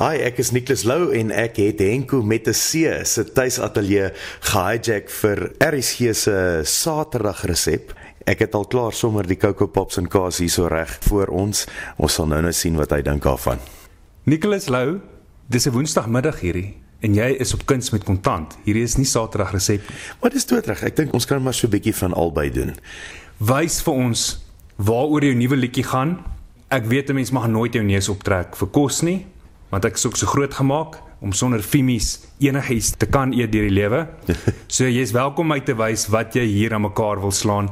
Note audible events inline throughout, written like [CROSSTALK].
Hi, ek is Nicholas Lou en ek het Henko met 'n C se tuisateljee gehijack vir RSG se Saterdag resep. Ek het al klaar sommer die Coco Pops en kaas hierso reg voor ons. Ons sal nou nou sien wat hy dink daarvan. Nicholas Lou, dis 'n Woensdagmiddag hierdie en jy is op kuns met kontant. Hierdie is nie Saterdag resep nie. Maar dis doodreg. Ek dink ons kan maar so 'n bietjie van albei doen. Wys vir ons waaroor jou nuwe liedjie gaan. Ek weet 'n mens mag nooit jou neus optrek vir kos nie, want ek is ook so groot gemaak om sonder fimies enigiets te kan eet deur die lewe. [LAUGHS] So jy's welkom my te wys wat jy hier aan mekaar wil slaan.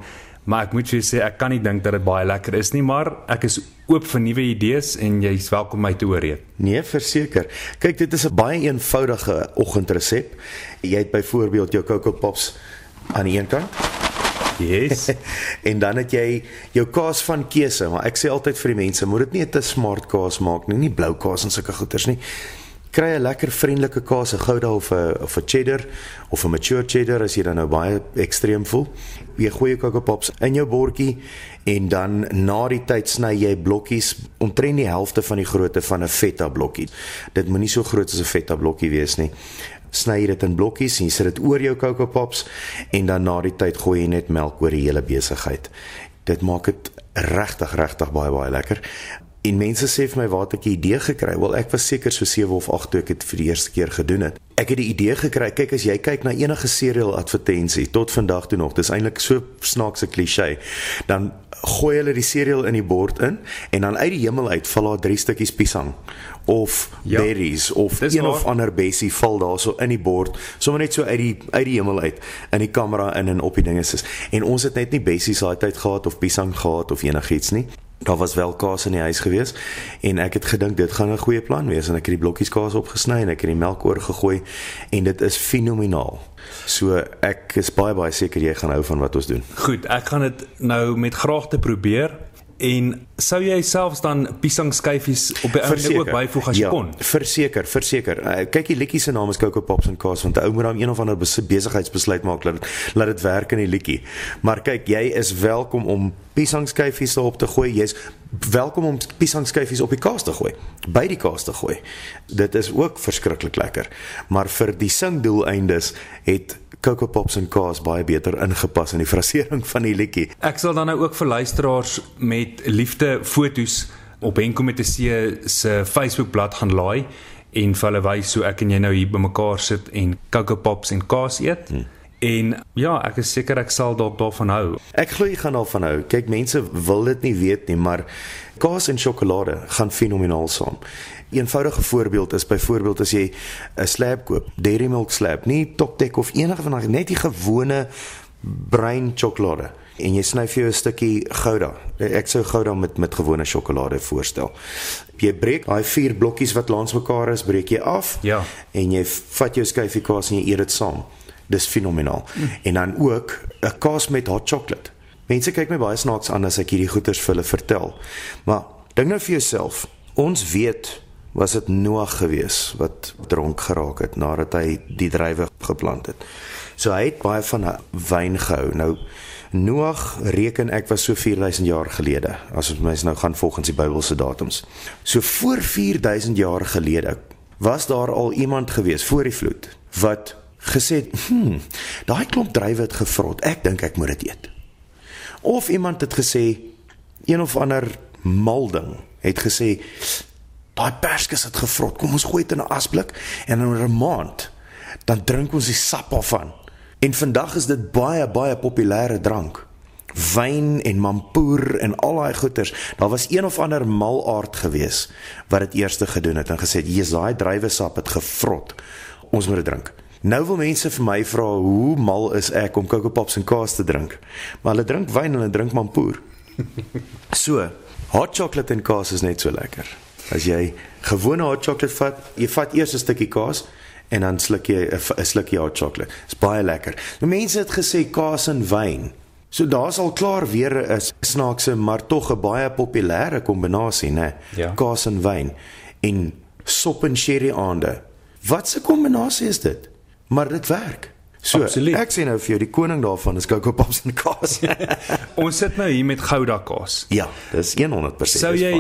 Maar ek moet vir jou sê ek kan nie dink dat dit baie lekker is nie, maar ek is oop vir nuwe idees en jy's welkom my te ooreed. Nee, verseker. Kyk, dit is 'n baie eenvoudige oggendresep. Jy het byvoorbeeld jou Coco Pops aan die een kant Yes. [LAUGHS] en dan het jy jou kaas van keuse, maar ek sê altyd vir die mense, moet dit nie 'n te smart kaas maak nie, nie blou kaas en sulke goeters nie. Kry 'n lekker vriendelike kaas, 'n Gouda of 'n of 'n cheddar of 'n mature cheddar as jy dan nou baie ekstreem voel. Jy gooi jou Coco Pops in jou bordjie en dan na die tyd sny jy blokkies omtrent die helfte van die grootte van 'n feta blokkie. Dit moenie so groot as 'n feta blokkie wees nie sny dit in blokkies en sit dit oor jou Coco Pops en dan na die tyd gooi jy net melk oor die hele besigheid. Dit maak dit regtig regtig baie baie lekker. En mense sê vir my waar het ek die idee gekry? Wel ek was seker so 7 of 8 toe ek dit vir die eerste keer gedoen het. Ek het die idee gekry, kyk as jy kyk na enige serial advertensie tot vandag toe nog, dis eintlik so snaakse klise, dan gooi hulle die serial in die bord in en dan uit die hemel uit val daar drie stukkies piesang of ja, berries of een waar. of ander bessie val daarso in die bord, sommer net so uit die uit die hemel uit in die kamera in en op die dinge is. En ons het net nie bessies daai tyd gehad of piesang gehad of enigiets nie daar was wel kaas in die huis gewees en ek het gedink dit gaan 'n goeie plan wees en ek het die blokkies kaas opgesny en ek het die melk oorgegooi en dit is fenomenaal. So ek is baie baie seker jy gaan hou van wat ons doen. Goed, ek gaan dit nou met graagte probeer. En sou jy selfs dan piesang skyfies op die einde ook byvoeg as jy ja, kon? Verseker, verseker. Uh, kyk die liedjie se naam is Coco Pops en Kaas want 'n ou moet dan een of ander besigheidsbesluit maak dat laat dit werk in die liedjie. Maar kyk, jy is welkom om piesang skyfies daarop te gooi. Jy's welkom om piesang skyfies op die kaas te gooi, by die kaas te gooi. Dit is ook verskriklik lekker. Maar vir die singdoeleindes het Coco Pops en kaas baie beter ingepas in die frasering van die liedjie. Ek sal dan nou ook vir luisteraars met liefde fotos op Henko met 'n C se Facebook bladsy gaan laai en vir hulle wys hoe ek en jy nou hier bymekaar sit en Coco Pops en kaas eet. Hmm. En ja, ek is seker ek sal dalk daarvan hou. Ek glo jy gaan daarvan hou. Kyk, mense wil dit nie weet nie, maar kaas en sjokolade gaan fenomenaal saam. 'n Eenvoudige voorbeeld is byvoorbeeld as jy 'n slab koop, Dairy Milk slab, nie Toptek of enige van daai net die gewone bruin sjokolade en jy sny vir jou 'n stukkie Gouda. Ek sou Gouda met met gewone sjokolade voorstel. Jy breek daai vier blokkies wat langs mekaar is, breek jy af. Ja. En jy vat jou skyfie kaas en jy eet dit saam. Dis fenomenaal. Mm. En dan ook 'n kaas met hot chocolate. Mense kyk my baie snaaks aan as ek hierdie goeters vir hulle vertel. Maar dink nou vir jouself, ons weet was dit Noag gewees wat dronk geraak het nadat hy die druiwe geplant het. So hy het baie van wyn gehou. Nou Noag reken ek was so 4000 jaar gelede as ons mens nou gaan volgens die Bybelse datums. So voor 4000 jaar gelede was daar al iemand gewees voor die vloed wat gesê het, "Hm, daai klomp druiwe het gevrot. Ek dink ek moet dit eet." Of iemand het gesê een of ander malding het gesê, "Daai perskes het gevrot. Kom ons gooi dit in 'n asblik en in 'n maand dan drink ons die sap daarvan." En vandag is dit baie baie populêre drank. Wyn en mampoer en al daai goeters. Daar was een of ander malaard gewees wat dit eerste gedoen het en gesê het, "Jesus, daai druiwesap het gevrot. Ons moet dit drink." Nou wil mense vir my vra hoe mal is ek om Coco Pops en kaas te drink. Maar hulle drink wyn en hulle drink mampoer. [LAUGHS] So, hot chocolate en kaas is net so lekker. As jy gewone hot chocolate vat, jy vat eers 'n stukkie kaas en dan sluk jy 'n slukkie hot chocolate. Dit's baie lekker. Nou mense het gesê kaas en wyn. So daar's al klaar weer 'n snaakse maar tog 'n baie populêre kombinasie, né? Ja. Kaas en wyn en sop en sherry aande. Wat 'n kombinasie is dit? Maar dit werk. So, Absoluut. ek sê nou vir jou die koning daarvan is Coco Pops en kaas. [LAUGHS] Ons sit nou hier met Gouda kaas. Ja, dis 100%. Sou jy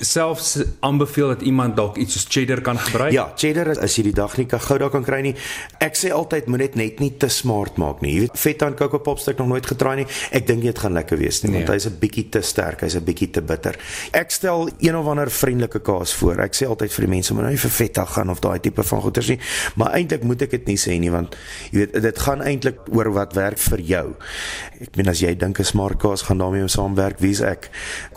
selfs aanbeveel dat iemand dalk iets soos cheddar kan gebruik? Ja, cheddar is as jy die dag nie kan gou daar kan kry nie. Ek sê altyd moet net net nie te smart maak nie. Jy weet feta en cocoa pops het ek nog nooit getraai nie. Ek dink dit gaan lekker wees nie, nee. want hy's 'n bietjie te sterk, hy's 'n bietjie te bitter. Ek stel een of ander vriendelike kaas voor. Ek sê altyd vir die mense moet nou nie vir feta gaan of daai tipe van goeders nie, maar eintlik moet ek dit nie sê nie want jy weet dit gaan eintlik oor wat werk vir jou. Ek meen as jy dink 'n smart kaas gaan daarmee saamwerk, wie's ek?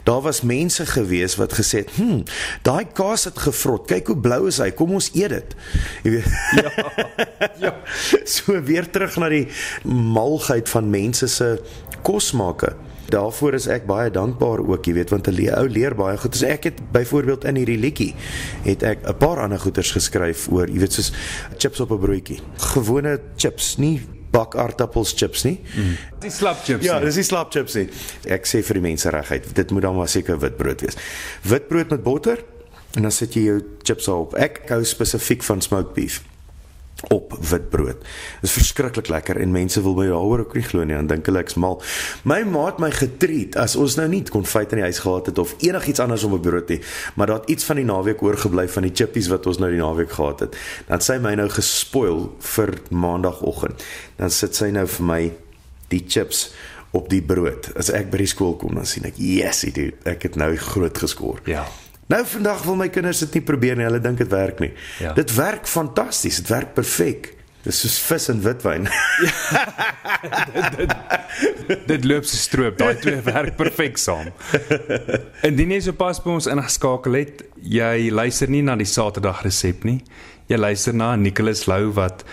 Daar was mense gewees wat gesê het, "Hm, daai kaas het gevrot. Kyk hoe blou is hy. Kom ons eet dit." Jy weet. Ja. [LAUGHS] ja. So weer terug na die malgheid van mense se kosmake. Daarvoor is ek baie dankbaar ook, jy weet, want 'n ou leer baie goed. So ek het byvoorbeeld in hierdie liedjie het ek 'n paar ander goeters geskryf oor, jy weet, soos chips op 'n broodjie. Gewone chips, nie bak aardappels chips nie. Mm. Die slap chips. Ja, dis die slap chips nie. Ek sê vir die mense reguit, dit moet dan maar seker witbrood wees. Witbrood met botter en dan sit jy jou chips op. Ek hou spesifiek van smoked beef op witbrood. Dit is verskriklik lekker en mense wil my daaroor ook nie glo nie. Dan dink hulle ek's mal. My ma het my getreat as ons nou nie konfyt in die huis gehad het of enigiets anders om 'n brood nie, maar daar het iets van die naweek oorgebly van die chippies wat ons nou die naweek gehad het. Dan sy my nou gespoil vir maandagooggend. Dan sit sy nou vir my die chips op die brood. As ek by die skool kom dan sien ek, "Yes, dude, ek het nou groot geskoor." Ja. Nou vandag wil my kinders dit nie probeer nie. Hulle dink dit werk nie. Ja. Dit werk fantasties. Dit werk perfek. Dis soos vis en witwyn. dit, [LAUGHS] dit, dit loop se stroop. Daai twee werk perfek saam. Indien jy sopas by ons ingeskakel het, jy luister nie na die Saterdag resep nie. Jy luister na Nicholas Lou wat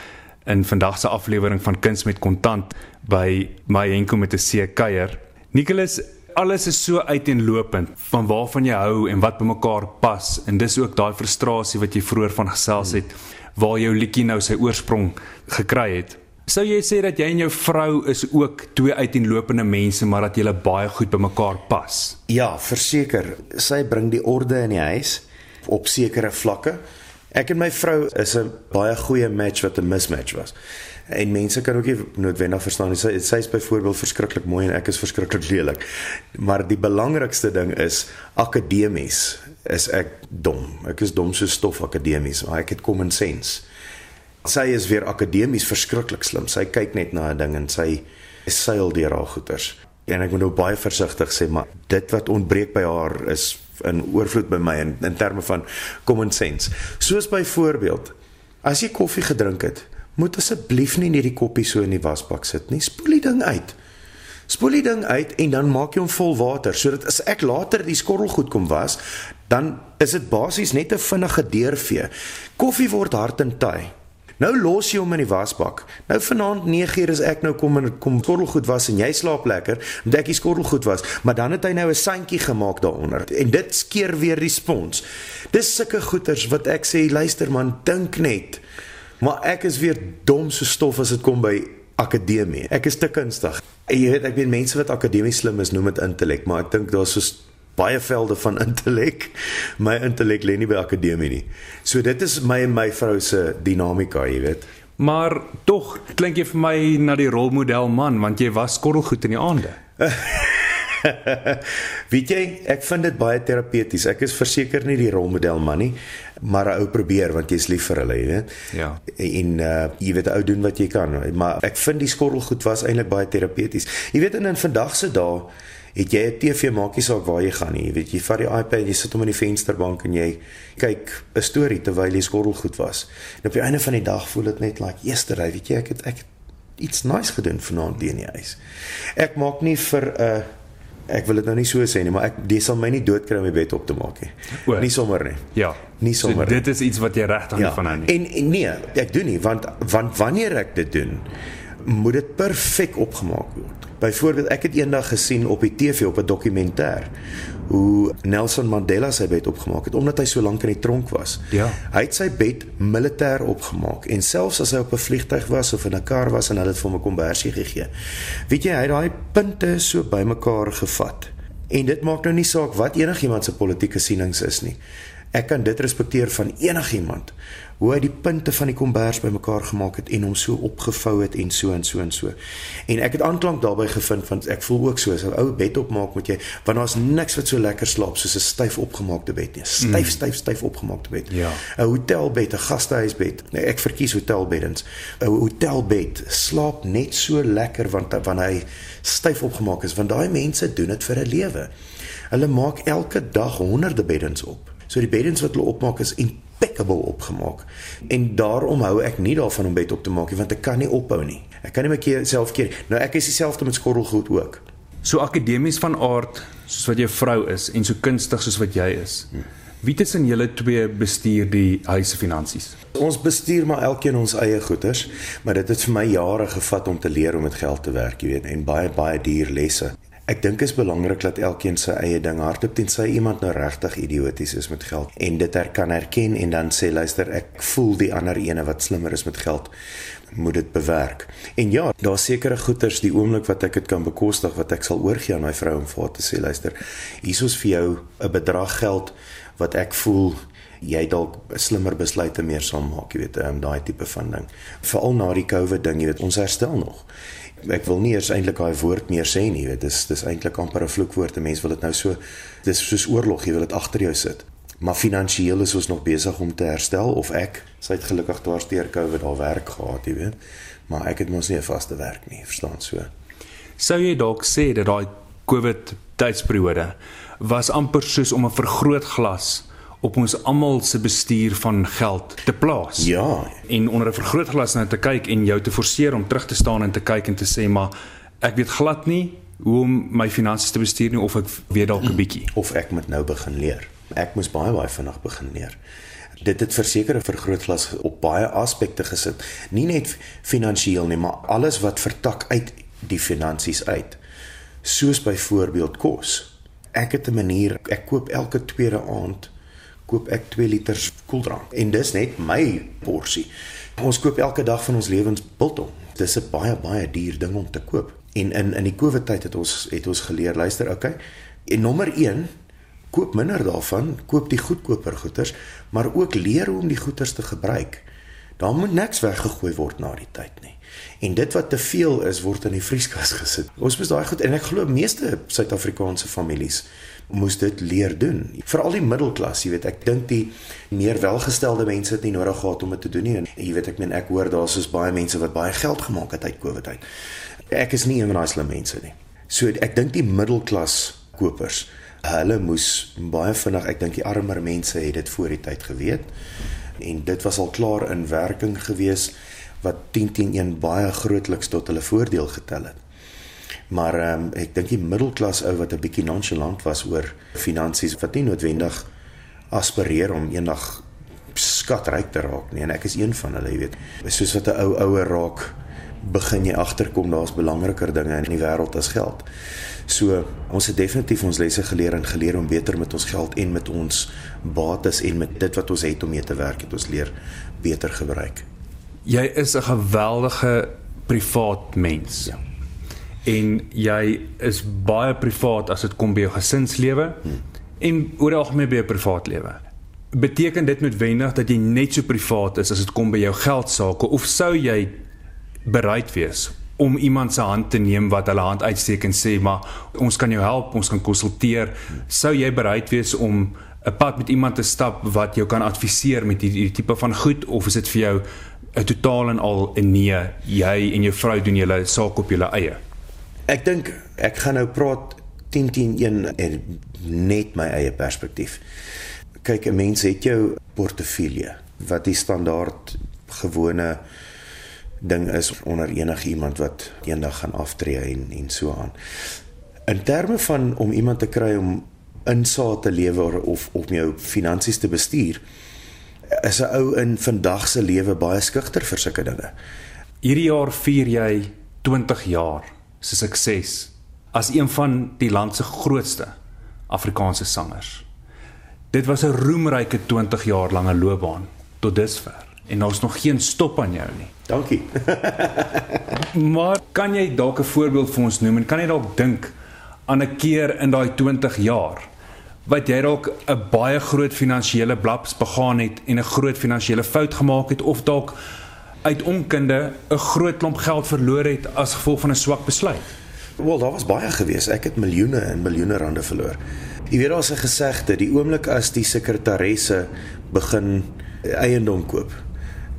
in vandag se aflewering van Kuns met Kontant by my enkel met 'n C kuier. Nicholas alles is so uiteenlopend van waarvan jy hou en wat bymekaar pas en dis ook daai frustrasie wat jy vroeër van gesels het waar jou liedjie nou sy oorsprong gekry het. Sou jy sê dat jy en jou vrou is ook twee uiteenlopende mense maar dat julle baie goed bymekaar pas? Ja, verseker. Sy bring die orde in die huis op sekere vlakke. Ek en my vrou is 'n baie goeie match wat 'n mismatch was. En mense kan ook nie noodwendig verstaan nie. Sy sy is byvoorbeeld verskriklik mooi en ek is verskriklik lelik. Maar die belangrikste ding is akademies is ek dom. Ek is dom so stof akademies, maar ek het common sense. Sy is weer akademies verskriklik slim. Sy kyk net na 'n ding en sy seil deur haar goeters. En ek moet nou baie versigtig sê, maar dit wat ontbreek by haar is in oorvloed by my in, in terme van common sense. Soos byvoorbeeld as jy koffie gedrink het, moet asseblief nie net die koppie so in die wasbak sit nie. Spoel die ding uit. Spoel die ding uit en dan maak jy hom vol water sodat as ek later die skorrelgoed kom was, dan is dit basies net 'n vinnige deurvee. Koffie word hard en taai. Nou los jy hom in die wasbak. Nou vanaand 9uur is ek nou kom en kom skorrelgoed was en jy slaap lekker omdat ek die skorrelgoed was, maar dan het hy nou 'n sandjie gemaak daaronder en dit skeer weer die spons. Dis sulke goeters wat ek sê, luister man, dink net. Maar ek is weer dom so stof as dit kom by akademie. Ek is te kunstig. Jy weet ek weet mense wat akademies slim is noem dit intellek, maar ek dink daar's so baie velde van [LAUGHS] intellek. My intellek lê nie by akademie nie. So dit is my en my vrou se dinamika, jy weet. Maar tog klink jy vir my na die rolmodel man want jy was skorrelgoed in die aande. [LAUGHS] Weet jy, ek vind dit baie terapeuties. Ek is verseker nie die rolmodel man nie, maar 'n ou probeer want jy's lief vir hulle, jy weet. Ja. En uh jy weet ou doen wat jy kan, maar ek vind die skorrelgoed was eintlik baie terapeuties. Jy weet in 'n vandag se dae het jy 'n TV maakie saak waar jy gaan nie. Jy weet jy vat die iPad, jy sit hom in die vensterbank en jy kyk 'n storie terwyl jy skorrelgoed was. En op die einde van die dag voel dit net like yesterday, weet jy, ek het ek het iets nice gedoen vanaand in die huis. Ek maak nie vir 'n uh, ek wil dit nou nie so sê nie, maar ek dis sal my nie doodkry om my bed op te maak nie. Nie sommer nie. Ja. Nie sommer. So, dit is iets wat jy reg aan ja. van aan nie. En, en nee, ek doen nie want want wanneer ek dit doen, moet dit perfek opgemaak word. Byvoorbeeld, ek het eendag gesien op die TV op 'n dokumentêr hoe Nelson Mandela sy bed opgemaak het omdat hy so lank in die tronk was. Ja. Hy het sy bed militêr opgemaak en selfs as hy op 'n vliegtyg was of in 'n kar was en hulle het vir hom 'n kombersie gegee. Weet jy, hy het daai punte so bymekaar gevat. En dit maak nou nie saak wat enigiemand se politieke sienings is nie. Ek kan dit respekteer van enigiemand hoe hy die punte van die kombers bymekaar gemaak het en hom so opgevou het en so en so en so. En ek het aanklank daarbey gevind want ek voel ook so as 'n ou bed opmaak moet jy want daar's niks wat so lekker slaap soos 'n styf opgemaakte bed nie. Styf mm. styf styf opgemaakte bed. Ja. 'n Hotelbed, 'n gastehuisbed. Nee, ek verkies hotelbeddens. 'n Hotelbed slaap net so lekker want wanneer hy styf opgemaak is want daai mense doen dit vir 'n lewe. Hulle maak elke dag honderde beddens op. So die beddens wat hulle opmaak is impeccable opgemaak. En daarom hou ek nie daarvan om bed op te maak nie want ek kan nie ophou nie. Ek kan nie my keer self keer. Nou ek is dieselfde met skorrelgoed ook. So akademies van aard soos wat jou vrou is en so kunstig soos wat jy is. Wie tussen julle twee bestuur die huis se finansies? Ons bestuur maar elkeen ons eie goederes, maar dit het vir my jare gevat om te leer om met geld te werk, jy weet, en baie baie duur lesse. Ek dink is belangrik dat elkeen sy eie ding hardop tensy iemand nou regtig idioties is met geld en dit her kan herken en dan sê luister ek voel die ander ene wat slimmer is met geld moet dit bewerk. En ja, daar's sekere goederes die oomblik wat ek dit kan bekostig wat ek sal oorgie aan my vrou om vir haar te sê luister, hiersoos vir jou 'n bedrag geld wat ek voel jy dalk slimmer besluite meer sal maak, jy weet, um, daai tipe van ding. Veral na die COVID ding, jy weet, ons herstel nog ek wil nie eers eintlik daai woord meer sê nie, weet dis dis eintlik amper 'n vloekwoord. Mense wil dit nou so dis soos oorlog, jy wil dit agter jou sit. Maar finansiëel is ons nog besig om te herstel of ek sy het gelukkig dwarsteer COVID al werk gehad, jy weet. Maar ek het mos nie 'n vaste werk nie, verstaan so. Sou jy dalk sê dat daai COVID tydsperiode was amper soos om 'n vergrootglas op ons almal se bestuur van geld te plaas. Ja, en onder 'n vergrootglas na te kyk en jou te forceer om terug te staan en te kyk en te sê maar ek weet glad nie hoe om my finansies te bestuur nie of ek weet dalk 'n bietjie of ek moet nou begin leer. Ek moes baie baie vinnig begin leer. Dit het versekerde vergrootglas op baie aspekte gesit, nie net finansiëel nie, maar alles wat vertak uit die finansies uit. Soos byvoorbeeld kos. Ek het 'n manier, ek koop elke tweede aand koop ek 2 liter koeldrank en dis net my porsie. Ons koop elke dag van ons lewens biltong. Dis 'n baie baie duur ding om te koop. En in in die COVID tyd het ons het ons geleer, luister, okay. En nommer 1, koop minder daarvan, koop die goedkoper goeders, maar ook leer hoe om die goeders te gebruik. Daar moet niks weggegooi word na die tyd nie. En dit wat te veel is, word in die vrieskas [LAUGHS] gesit. Ons moet daai goed en ek glo meeste Suid-Afrikaanse families moes dit leer doen. Veral die middelklas, jy weet, ek dink die meer welgestelde mense het nie nodig gehad om dit te doen nie. En jy weet, ek meen ek hoor daar's soos baie mense wat baie geld gemaak het uit COVID uit. Ek is nie een van daai slim mense nie. So ek dink die middelklas kopers, hulle moes baie vinnig, ek dink die armer mense het dit voor die tyd geweet. En dit was al klaar in werking gewees wat 10 teen 1 baie grootliks tot hulle voordeel getel het. Maar ehm um, ek dink die middelklas ou wat 'n bietjie nonchalant was oor finansies wat nie noodwendig aspireer om eendag skatryk te raak nie en ek is een van hulle, jy weet. Soos wat 'n ou ouer raak, begin jy agterkom daar's belangriker dinge in die wêreld as geld. So ons het definitief ons lesse geleer en geleer om beter met ons geld en met ons bates en met dit wat ons het om mee te werk, het ons leer beter gebruik. Jy is 'n geweldige privaat mens. Ja en jy is baie privaat as dit kom by jou gesinslewe hmm. en oor algemeen by jou privaat lewe. Beteken dit noodwendig dat jy net so privaat is as dit kom by jou geld sake of sou jy bereid wees om iemand se hand te neem wat hulle hand uitsteek en sê maar ons kan jou help, ons kan konsulteer. Sou jy bereid wees om 'n pad met iemand te stap wat jou kan adviseer met hierdie tipe van goed of is dit vir jou 'n totaal en al 'n nee, jy en jou vrou doen julle saak op julle eie? Ek dink ek gaan nou praat 10 10 1 en net my eie perspektief. Kyk, 'n mens het jou portefeulje wat die standaard gewone ding is onder enige iemand wat eendag gaan aftree en en so aan. In terme van om iemand te kry om insaat te lewer of om jou finansies te bestuur, is 'n ou in vandag se lewe baie skugter vir sulke dinge. Hierdie jaar vier jy 20 jaar se sukses as een van die land se grootste Afrikaanse sangers. Dit was 'n roemryke 20 jaar lange loopbaan tot dusver en daar's nog geen stop aan jou nie. Dankie. [LAUGHS] maar kan jy dalk 'n voorbeeld vir ons noem en kan jy dalk dink aan 'n keer in daai 20 jaar wat jy dalk 'n baie groot finansiële blaps begaan het en 'n groot finansiële fout gemaak het of dalk uit onkunde 'n groot klomp geld verloor het as gevolg van 'n swak besluit? Wel, daar was baie gewees. Ek het miljoene en miljoene rande verloor. Jy weet daar's 'n gesegde, die oomblik as die sekretaresse begin eiendom koop,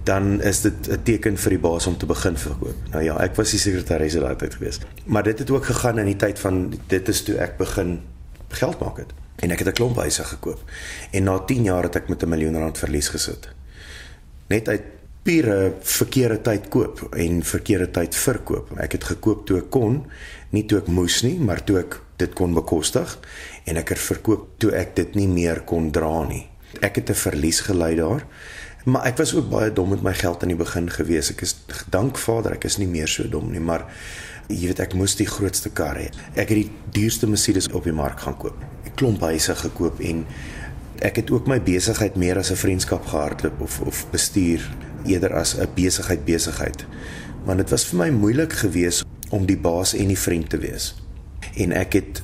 dan is dit 'n teken vir die baas om te begin verkoop. Nou ja, ek was die sekretaresse daai tyd gewees. Maar dit het ook gegaan in die tyd van dit is toe ek begin geld maak het. En ek het 'n klomp huise gekoop. En na 10 jaar het ek met 'n miljoen rand verlies gesit. Net uit pure verkeerde tyd koop en verkeerde tyd verkoop. Ek het gekoop toe ek kon, nie toe ek moes nie, maar toe ek dit kon bekostig en ek het verkoop toe ek dit nie meer kon dra nie. Ek het 'n verlies gely daar. Maar ek was ook baie dom met my geld aan die begin gewees. Ek is dank Vader, ek is nie meer so dom nie, maar jy weet ek moes die grootste kar hê. Ek het die duurste Mercedes op die mark gaan koop. 'n Klomp huise gekoop en ek het ook my besigheid meer as 'n vriendskap gehardloop of of bestuur eerder as 'n besigheid besigheid. Want dit was vir my moeilik geweest om die baas en die vriend te wees. En ek het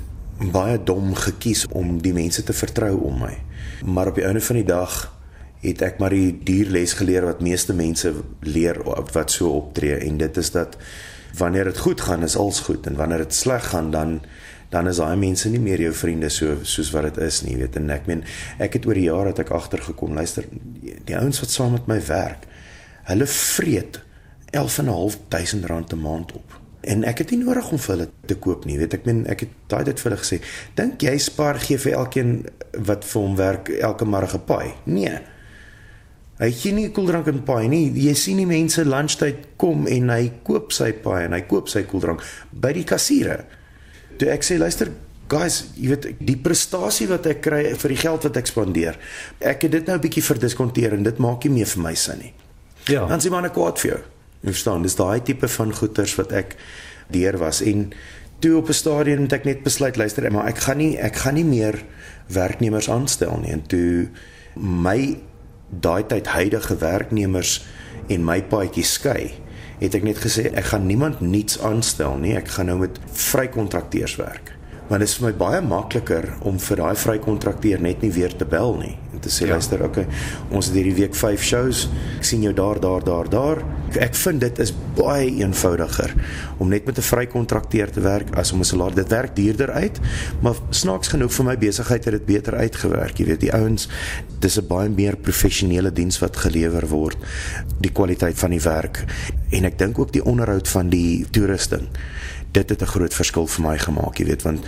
baie dom gekies om die mense te vertrou om my. Maar op die einde van die dag het ek maar die duur les geleer wat meeste mense leer wat so optree en dit is dat wanneer dit goed gaan is alles goed en wanneer dit sleg gaan dan dan is daai mense nie meer jou vriende so soos wat dit is nie weet en ek meen ek het oor die jare dat ek agtergekom luister die ouens wat saam met my werk hulle vreet 11.500 rand 'n maand op en ek het nie nodig om vir hulle te koop nie weet ek meen ek het daai dit vir hulle gesê dink jy spaar gee vir elkeen wat vir hom werk elke môre gepaai nee Hy gee nie koeldrank en paai nie. Jy sien die mense lunchtyd kom en hy koop sy paai en hy koop sy koeldrank by die kassiere. Toe ek sê luister guys, jy weet die prestasie wat ek kry vir die geld wat ek spandeer. Ek het dit nou 'n bietjie verdiskonteer en dit maak nie meer vir my sin nie. Ja. Dan sien maar 'n kwaad vir jou. Jy verstaan, dis daai tipe van goeders wat ek deur was en toe op 'n stadium het ek net besluit luister, maar ek gaan nie ek gaan nie meer werknemers aanstel nie en toe my daai tyd huidige werknemers en my paadjie skei, het ek net gesê ek gaan niemand niets aanstel nie. Ek gaan nou met vrykontrakteurs werk. Want dit is vir my baie makliker om vir daai vrykontrakteur net nie weer te bel nie en te sê ja. luister, okay, ons het hierdie week 5 shows. Ek sien jou daar, daar, daar, daar. Ek vind dit is baie eenvoudiger om net met 'n vrykontrakteur te werk as om 'n salaris. Dit werk duurder uit, maar snaaks genoeg vir my besigheid het dit beter uitgewerk. Jy weet, die ouens, dis 'n baie meer professionele diens wat gelewer word. Die kwaliteit van die werk en ek dink ook die onderhoud van die toerusting dit het 'n groot verskil vir my gemaak, jy weet, want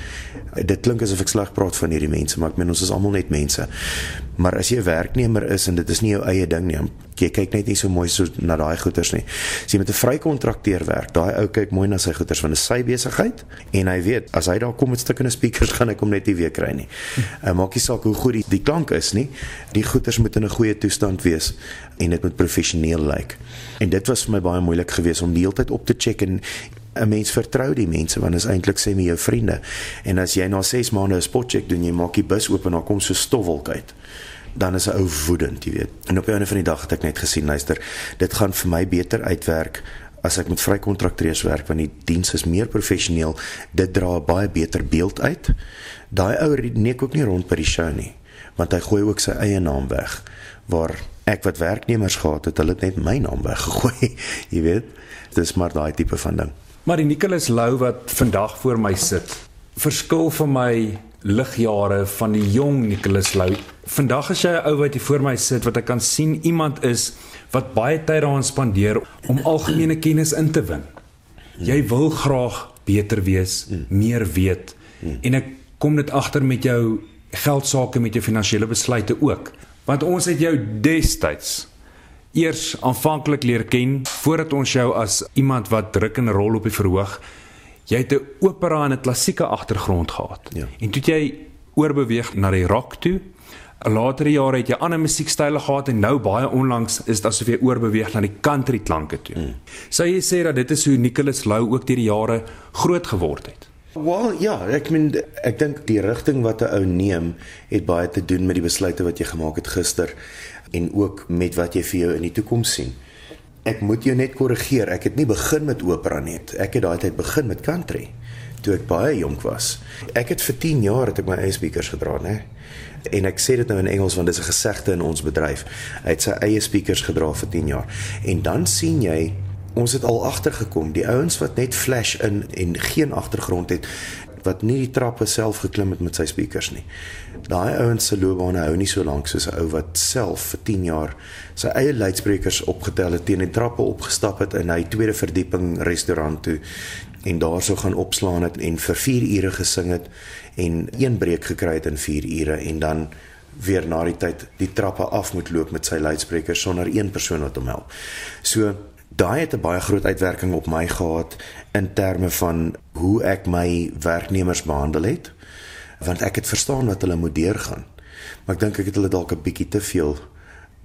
dit klink asof ek sleg praat van hierdie mense, maar ek meen ons is almal net mense. Maar as jy 'n werknemer is en dit is nie jou eie ding nie, jy kyk net nie so mooi so na daai goeders nie. As jy met 'n vrykontrakteur werk, daai ou kyk mooi na sy goeders want dit is sy besigheid en hy weet as hy daar kom met stukkende speakers [LAUGHS] gaan ek hom net nie weer kry nie. Uh, maak nie saak hoe goed die, die klank is nie, die goeders moet in 'n goeie toestand wees en dit moet professioneel lyk. En dit was vir my baie moeilik geweest om die hele tyd op te check en 'n mens vertrou die mense want is eintlik sê my jou vriende. En as jy na 6 maande 'n spotcheck doen, jy maak die bus oop en daar kom so stofwolk uit. Dan is 'n ou woedend, jy weet. En op 'n van die dag het ek net gesien, luister, dit gaan vir my beter uitwerk as ek met vrykontrakteurs werk want die diens is meer professioneel. Dit dra 'n baie beter beeld uit. Daai ou neek ook nie rond by die show nie, want hy gooi ook sy eie naam weg waar ek wat werknemers gehad het, hulle het net my naam weggegooi, [LAUGHS] jy weet. Dis maar daai tipe van ding. Maar die Nicholas Lou wat vandag voor my sit, verskil vir my ligjare van die jong Nicholas Lou. Vandag is jy 'n ou wat hier voor my sit wat ek kan sien iemand is wat baie tyd daaraan spandeer om algemene kennis in te win. Jy wil graag beter wees, meer weet en ek kom dit agter met jou geldsaake met jou finansiële besluite ook. Want ons het jou destyds eers aanvanklik leer ken voordat ons jou as iemand wat druk en rol op die verhoog. Jy het 'n opera en 'n klassieke agtergrond gehad. Ja. En toe jy oorbeweeg na die rock toe. Latere jare het jy ander musiekstyle gehad en nou baie onlangs is dit asof jy oorbeweeg na die country klanke toe. Mm. Sou jy sê dat dit is hoe Nicholas Lou ook deur die jare groot geword het? Wel ja, ek meen ek dink die rigting wat 'n ou neem het baie te doen met die besluite wat jy gemaak het gister en ook met wat jy vir jou in die toekoms sien. Ek moet jou net korrigeer. Ek het nie begin met opera net. Ek het daai tyd begin met country. toe ek baie jonk was. Ek het vir 10 jaar het ek my eie speakers gedra, né? En ek sê dit nou in Engels want dis 'n gesegde in ons bedryf. Hy het sy eie speakers gedra vir 10 jaar. En dan sien jy ons het al agtergekom, die ouens wat net flash in en geen agtergrond het wat nie die trappe self geklim het met sy speakers nie. Daai ouens se loopbane hou nie so lank soos 'n ou wat self vir 10 jaar sy eie luidsprekers opgetel het teen die trappe opgestap het in hy tweede verdieping restaurant toe en daarso gaan opslaan het en vir 4 ure gesing het en een breek gekry het in 4 ure en dan weer na die tyd die trappe af moet loop met sy luidsprekers sonder een persoon wat hom help. So daai het 'n baie groot uitwerking op my gehad in terme van hoe ek my werknemers behandel het want ek het verstaan wat hulle moet deurgaan. Maar ek dink ek het hulle dalk 'n bietjie te veel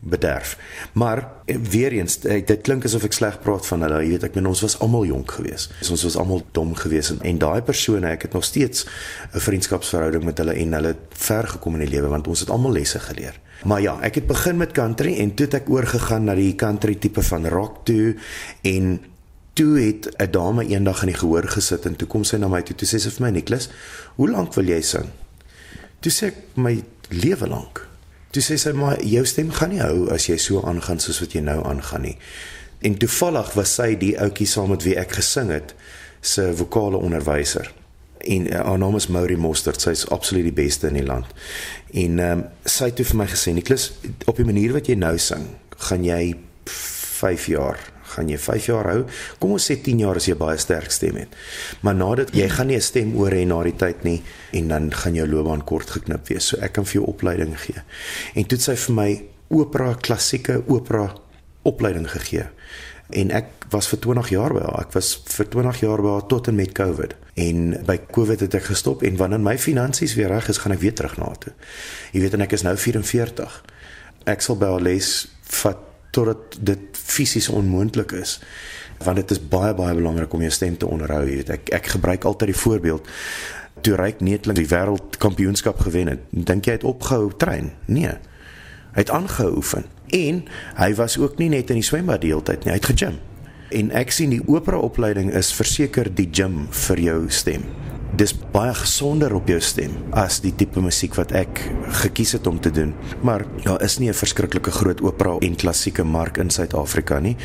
bederf. Maar eh, weer eens, eh, dit klink asof ek sleg praat van hulle. Jy weet, ek meen ons was almal jonk geweest. Ons was almal dom geweest en, en daai persone, ek het nog steeds 'n vriendskapsverhouding met hulle en hulle het ver gekom in die lewe want ons het almal lesse geleer. Maar ja, ek het begin met country en toe het ek oorgegaan na die country tipe van rock toe en toe het 'n dame eendag in die gehoor gesit en toe kom sy na my toe toe sê sy vir my Niklas, "Hoe lank wil jy sing?" Toe sê ek my lewe lank. Toe sê sy maar jou stem gaan nie hou as jy so aangaan soos wat jy nou aangaan nie. En toevallig was sy die ouetjie saam met wie ek gesing het se vokale onderwyser. En uh, haar naam is Maury Mostert. Sy's absoluut die beste in die land. En ehm um, sy het toe vir my gesê, "Niklas, op die manier wat jy nou sing, gaan jy 5 jaar gaan jy 5 jaar hou. Kom ons sê 10 jaar as jy baie sterk stem het. Maar nadat jy gaan nie 'n stem oor hê na die tyd nie en dan gaan jou loopbaan kort geknip wees. So ek kan vir jou opleiding gee. En toe het sy vir my opera klassieke opera opleiding gegee. En ek was vir 20 jaar by haar. Ek was vir 20 jaar by haar tot en met COVID. En by COVID het ek gestop en wanneer my finansies weer reg is, gaan ek weer terug na toe. Jy weet en ek is nou 44. Ek sal by haar les vat totdat dit fisies onmoontlik is want dit is baie baie belangrik om jou stem te onderhou jy weet. Ek ek gebruik altyd die voorbeeld toe Ryk Netling die wêreldkampioenskap gewen het dink jy hy het opgehou train nee. Hy het aangehou oefen en hy was ook nie net in die swembad die hele tyd nie hy het gegym en ek sien die opera opleiding is verseker die gym vir jou stem dis baie gesonder op jou stem as die tipe musiek wat ek gekies het om te doen. Maar daar is nie 'n verskriklike groot opera en klassieke mark in Suid-Afrika nie.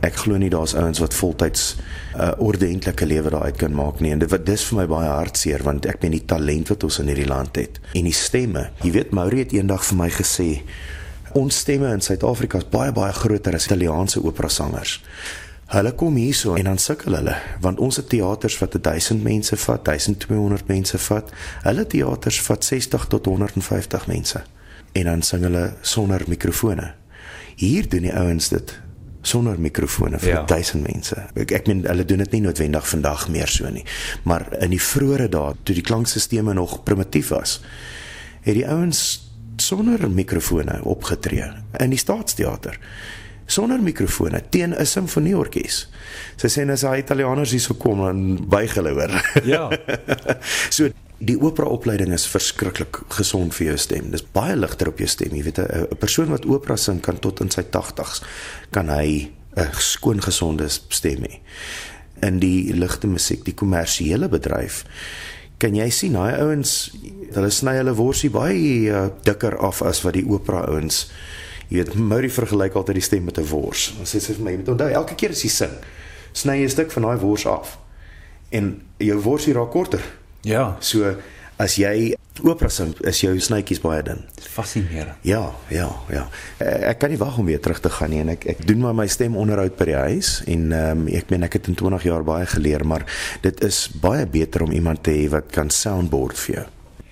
Ek glo nie daar's ouens wat voltyds 'n uh, ordentlike lewe daaruit kan maak nie. En dit wat dis vir my baie hartseer want ek meen die talent wat ons in hierdie land het en die stemme. Jy weet Mauri het eendag vir my gesê ons stemme in Suid-Afrika is baie baie groter as Italiaanse opera sangers. Hulle kom hierso en dan sukkel hulle want ons het teaters wat 1000 mense vat, 1200 mense vat. Hulle teaters vat 60 tot 150 mense. En dan sing hulle sonder mikrofone. Hier doen die ouens dit sonder mikrofone vir ja. 1000 mense. Ek ek meen hulle doen dit nie noodwendig vandag meer so nie. Maar in die vroeë dae toe die klankstelsels nog primitief was, het die ouens sonder mikrofone opgetree in die staatsteater sonder mikrofone teen 'n simfonieorkes. Sy sê as hy Italianers hier sou kom dan buig hulle hoor. [LAUGHS] Ja. [LAUGHS] so die opera opleiding is verskriklik gesond vir jou stem. Dis baie ligter op jou stem. Jy weet 'n persoon wat opera sing kan tot in sy 80's kan hy 'n skoon gesonde stem hê. In die ligte musiek, die kommersiële bedryf kan jy sien daai ouens hulle sny hulle worsie baie uh, dikker af as wat die opera ouens Jy weet, Murray vergelyk altyd die stem met 'n wors. Hy sê vir my, jy moet onthou, elke keer as jy sing, sny jy 'n stuk van daai wors af. En jou worsie raak korter. Ja. So as jy opera sing, is jou snytjies baie dun. Fascinerend. Ja, ja, ja. Eh, ek kan nie wag om weer terug te gaan nie en ek ek doen maar my stem onderhoud by die huis en ehm um, ek meen ek het in 20 jaar baie geleer, maar dit is baie beter om iemand te hê wat kan soundboard vir jou.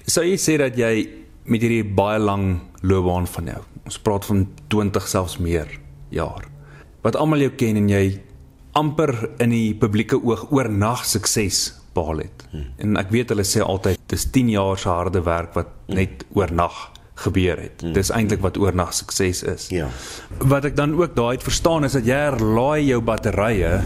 Sou jy sê dat jy met hierdie baie lang loopbaan van jou ons praat van 20 selfs meer jaar wat almal jou ken en jy amper in die publieke oog oornag sukses behaal het. Hmm. En ek weet hulle sê altyd dis 10 jaar se harde werk wat hmm. net oornag gebeur het. Hmm. Dis eintlik wat oornag sukses is. Ja. Wat ek dan ook daai het verstaan is dat jy herlaai jou batterye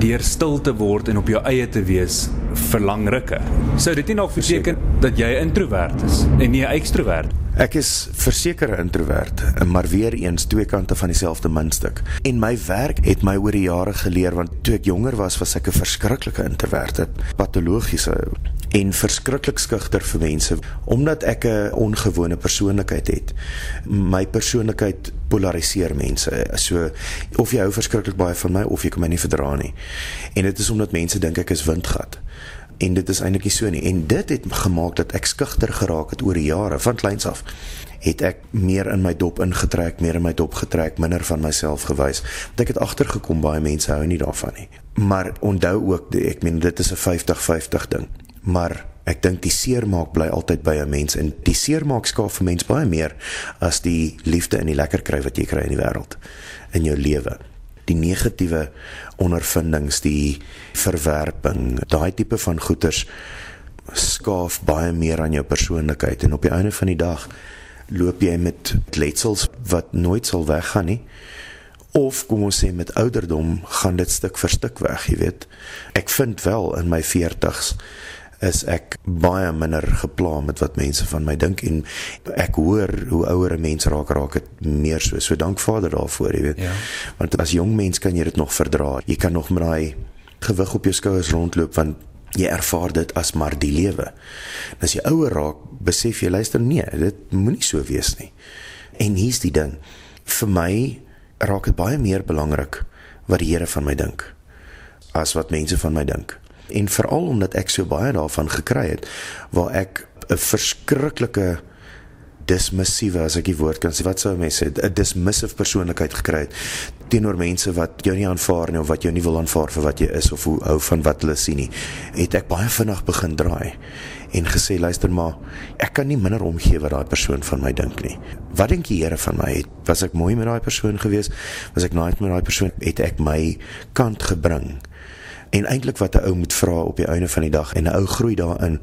deur stil te word en op jou eie te wees vir lang rukke. Sou dit nie dalk beteken dat jy 'n introwert is en nie 'n ekstrowert? Ek is verseker 'n introwert, maar weer eens twee kante van dieselfde muntstuk. En my werk het my oor die jare geleer want toe ek jonger was, was ek 'n verskriklike introwert, patologiese en verskriklik skugter vir mense omdat ek 'n ongewone persoonlikheid het. My persoonlikheid polariseer mense. So of jy hou verskriklik baie van my of jy kan my nie verdra nie. En dit is omdat mense dink ek is windgat en dit is eintlik nie so nie en dit het gemaak dat ek skugter geraak het oor die jare van kleins af het ek meer in my dop ingetrek meer in my dop getrek minder van myself gewys want ek het agtergekom baie mense hou nie daarvan nie maar onthou ook ek meen dit is 'n 50-50 ding maar ek dink die seermaak bly altyd by 'n mens en die seermaak skaaf vir mens baie meer as die liefde en die lekker kry wat jy kry in die wêreld in jou lewe die negatiewe ondervindings, die verwerping, daai tipe van goeters skaaf baie meer aan jou persoonlikheid en op die einde van die dag loop jy met letsels wat nooit sal weggaan nie. Of kom ons sê met ouderdom gaan dit stuk vir stuk weg, jy weet. Ek vind wel in my 40's is ek baie minder gepla met wat mense van my dink en ek hoor hoe ouer 'n mens raak raak dit meer so. So dank Vader daarvoor jy weet. Ja. want as jong mens kan jy dit nog verdra. Jy kan nog met daai gewig op jou skouers rondloop want jy ervaar dit as maar die lewe. As jy ouer raak besef jy luister nee dit moenie so wees nie. En hier's die ding. Vir my raak dit baie meer belangrik wat die Here van my dink as wat mense van my dink en veral omdat ek so baie daarvan gekry het waar ek 'n verskriklike dismissiewe as ek die woord kan sê wat sou mense sê 'n dismissive persoonlikheid gekry het teenoor mense wat jou nie aanvaar nie of wat jou nie wil aanvaar vir wat jy is of hoe hou van wat hulle sien nie. Het ek baie vinnig begin draai en gesê luister maar ek kan nie minder omgee wat daai persoon van my dink nie. Wat dink die Here van my? Het was ek mooi met daai persoon gewees? Was ek nice met daai persoon? Het ek my kant gebring en eintlik wat 'n ou moet vra op die einde van die dag. En 'n ou groei daarin.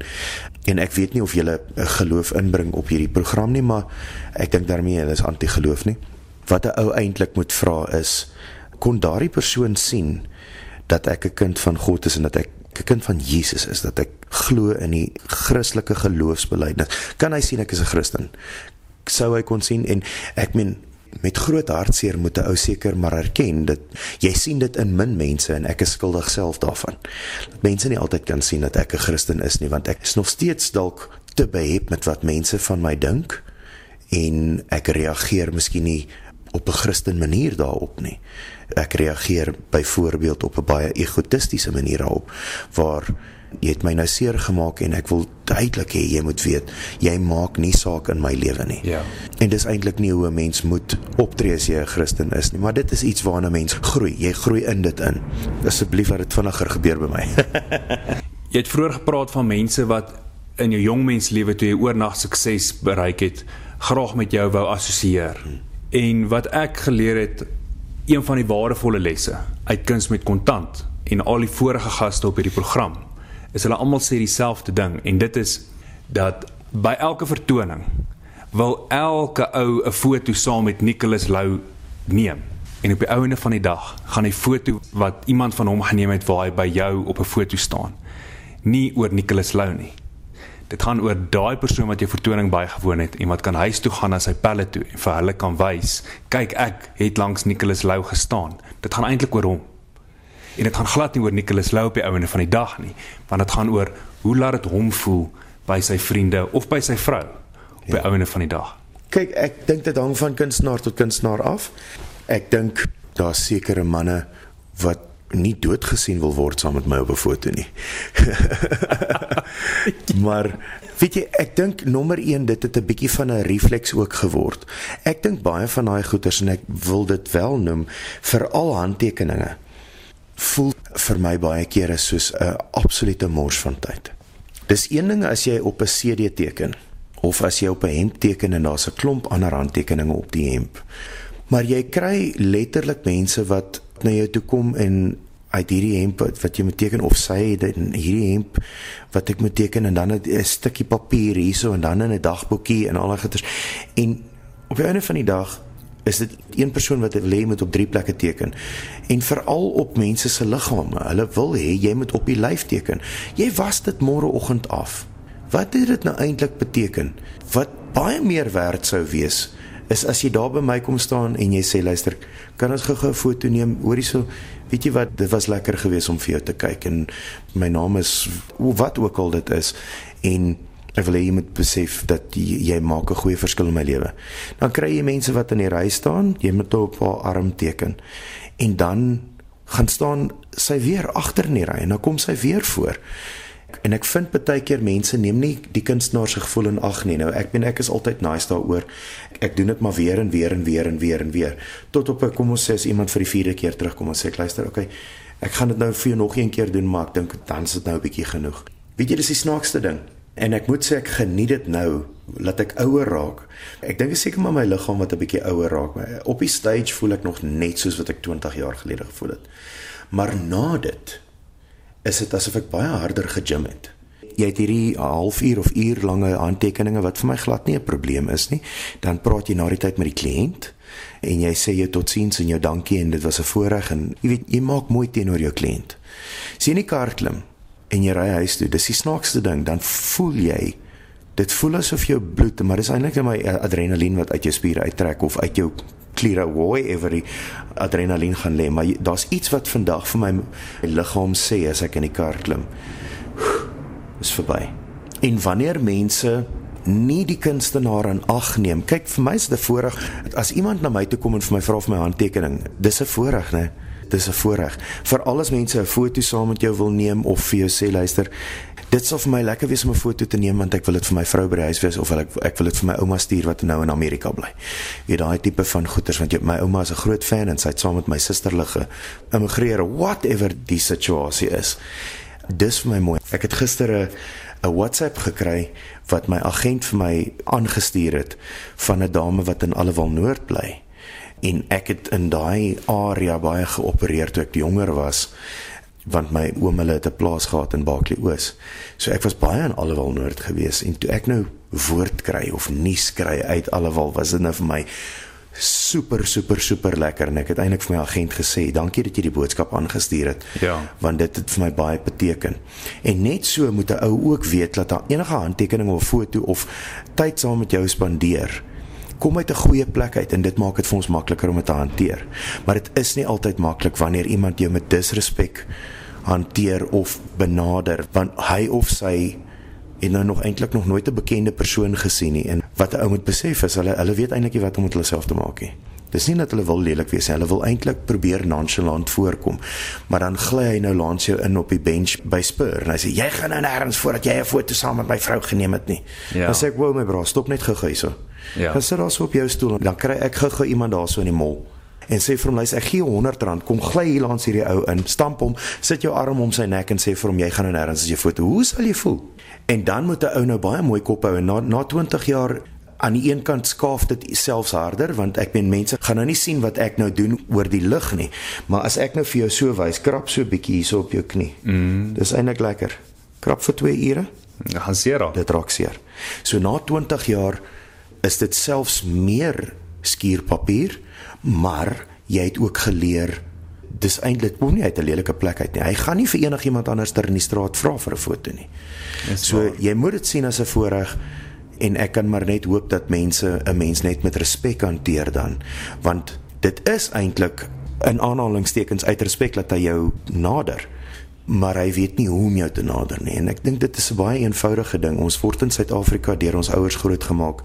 En ek weet nie of jy 'n geloof inbring op hierdie program nie maar ek dink daarmee is anti-geloof nie. Wat 'n ou eintlik moet vra is kon daardie persoon sien dat ek 'n kind van God is en dat ek 'n kind van Jesus is? Dat ek glo in die Christelike geloofsbelijdenis kan hy sien ek is 'n Christen? Sou hy kon sien? En ek meen met groot hartseer moet 'n ou seker maar erken dat jy sien dit in min mense en ek is skuldig self daarvan. Dat mense nie altyd kan sien dat ek 'n Christen is nie want ek is nog steeds dalk te behep met wat mense van my dink en ek reageer miskien nie op 'n Christen manier daarop nie. Ek reageer byvoorbeeld op 'n baie egotistiese manier daarop waar jy het my nou seer gemaak en ek wil duidelik hê jy moet weet jy maak nie saak in my lewe nie. Ja. En dis eintlik nie hoe 'n mens moet optree as jy 'n Christen is nie, maar dit is iets waarna 'n mens groei. Jy groei in dit in. Asseblief laat dit vinniger gebeur by my. [LAUGHS] jy het vroeër gepraat van mense wat in jou jong mens lewe toe jy oornag sukses bereik het, graag met jou wou assosieer. Hmm. En wat ek geleer het, een van die waardevolle lesse uit kuns met kontant en al die vorige gaste op hierdie program is hulle almal sê dieselfde ding en dit is dat by elke vertoning wil elke ou 'n foto saam met Nicholas Lou neem. En op die ouene van die dag gaan die foto wat iemand van hom geneem het waar hy by jou op 'n foto staan nie oor Nicholas Lou nie. Dit gaan oor daai persoon wat jy vertoning baie gewoon het en wat kan huis toe gaan na sy pelle toe en vir hulle kan wys, kyk ek het langs Nicholas Lou gestaan. Dit gaan eintlik oor hom. En dit gaan glad nie oor Nicholas Lou op die ouene van die dag nie, want dit gaan oor hoe laat dit hom voel by sy vriende of by sy vrou op die ja. ouene van die dag. Kyk, ek dink dit hang van kunstenaar tot kunstenaar af. Ek dink daar sekere manne wat nie doodgesien wil word saam met my op 'n foto nie. [LAUGHS] maar weet jy, ek dink nommer 1 dit het 'n bietjie van 'n refleks ook geword. Ek dink baie van daai goeters en ek wil dit wel noem vir al handtekeninge voel vir my baie kere soos 'n absolute mors van tyd. Dis een ding as jy op 'n CD teken of as jy op 'n hemp teken en daar's 'n klomp ander handtekeninge op die hemp. Maar jy kry letterlik mense wat na jou toe kom en uit hierdie hemp wat jy moet teken of sy het hierdie hemp wat ek moet teken en dan 'n stukkie papier hierso en dan in 'n dagboekie en al daai goeters. En op die einde van die dag is dit een persoon wat wil hê moet op drie plekke teken. En veral op mense se liggame. Hulle wil hê jy moet op die lyf teken. Jy was dit môreoggend af. Wat het dit nou eintlik beteken? Wat baie meer werd sou wees is as jy daar by my kom staan en jy sê luister, kan ons gou-gou 'n foto neem? Hoorie so, weet jy wat, dit was lekker geweest om vir jou te kyk en my naam is wat ook al dit is en ek wil hê jy moet besef dat jy, jy maak 'n goeie verskil in my lewe. Dan kry jy mense wat in die ry staan, jy moet op haar arm teken. En dan gaan staan sy weer agter in die ry en dan kom sy weer voor en ek vind baie keer mense neem nie die kunstenaar se gevoel in ag nie. Nou ek ben ek is altyd nice daaroor. Ek doen dit maar weer en weer en weer en weer en weer tot op 'n kom ons sê as iemand vir die vierde keer terugkom en sê ek luister, okay. Ek gaan dit nou vir jou nog een keer doen, maar ek dink dan is dit nou 'n bietjie genoeg. Weet jy dis die snaakste ding. En ek moet sê ek geniet dit nou laat ek ouer raak. Ek dink seker maar my liggaam wat 'n bietjie ouer raak. Maar op die stage voel ek nog net soos wat ek 20 jaar gelede gevoel het. Maar na dit is dit asof ek baie harder gegym het. Jy het hierdie halfuur of uur lange aantekeninge wat vir my glad nie 'n probleem is nie. Dan praat jy na die tyd met die kliënt en jy sê jy totsiens en jou dankie en dit was 'n voorreg en jy weet jy maak mooi teenoor jou kliënt. Sien die kar klim en jy ry huis toe. Dis die snaakste ding, dan voel jy dit voel asof jou bloed, maar dis eintlik net my adrenalien wat uit jou spiere uittrek of uit jou kliere hoe ever die adrenalien gaan lê. Maar daar's iets wat vandag vir my liggaam sê as ek in die kar klim. Is verby. En wanneer mense nie die kunstenaar in ag neem kyk vir my is dit 'n voorreg. As iemand na my toe kom en vir my vra vir my handtekening dis 'n voorreg nê dis 'n voorreg vir alles mense 'n foto saam met jou wil neem of vir jou sê luister dit sou vir my lekker wees om 'n foto te neem want ek wil dit vir my vrou by die huis wees of ek ek wil dit vir my ouma stuur wat nou in Amerika bly. Weet daai tipe van goeders want jy my ouma is 'n groot fan en sy het saam met my susterlige immigreer whatever die situasie is. Dis vir my mooi. Ek het gister 'n 'n WhatsApp gekry wat my agent vir my aangestuur het van 'n dame wat in Allewal Noord bly. En ek het in daai area baie geopereer toe ek jonger was want my oom hulle het 'n plaas gehad in Baaklie Oos. So ek was baie in Allewal Noord gewees en toe ek nou woord kry of nuus kry uit Allewal was dit nou vir my super super super lekker en ek het eintlik vir my agent gesê dankie dat jy die boodskap aangestuur het. Ja. Want dit het vir my baie beteken. En net so moet 'n ou ook weet dat daar enige handtekening of foto of tyd saam met jou spandeer kom uit 'n goeie plek uit en dit maak dit vir ons makliker om dit te hanteer. Maar dit is nie altyd maklik wanneer iemand jou met disrespek hanteer of benader want hy of sy het nou nog eintlik nog nooit 'n bekende persoon gesien nie en wat 'n ou moet besef is hulle hulle weet eintlik nie wat om met hulle self te maak nie. Dis nie dat hulle wil lelik wees hulle wil eintlik probeer nonchalant voorkom. Maar dan gly hy nou langs jou in op die bench by Spur en hy sê jy gaan nou nêrens voordat jy 'n foto saam met my vrou geneem het nie. Ja. Dan sê ek, "Wou my bra, stop net gou hyso." Ja. Dan sit daar so op jou stoel en dan kry ek gou-gou iemand daarso in die mall en sê vir hom luister ek gee jou 100 rand kom gly hier langs hierdie ou in stamp hom sit jou arm om sy nek en sê vir hom jy gaan nou nêrens as jy foto hoe sal jy voel en dan moet 'n ou nou baie mooi kop hou en na na 20 jaar aan die een kant skaaf dit selfs harder want ek meen mense gaan nou nie sien wat ek nou doen oor die lig nie maar as ek nou vir jou so wys krap so bietjie hierso op jou knie mm. dis eintlik lekker krap vir 2 ure gaan seer dit raak seer so na 20 jaar is dit selfs meer skuurpapier, maar jy het ook geleer dis eintlik kom nie uit 'n lelike plek uit nie. Hy gaan nie vir enigiemand anders ter in die straat vra vir 'n foto nie. So waar. jy moet dit sien as 'n voorreg en ek kan maar net hoop dat mense 'n mens net met respek hanteer dan, want dit is eintlik in aanhalingstekens uit respek dat hy jou nader maar hy weet nie hoe om jou te nader nie en ek dink dit is 'n baie eenvoudige ding ons word in Suid-Afrika deur ons ouers grootgemaak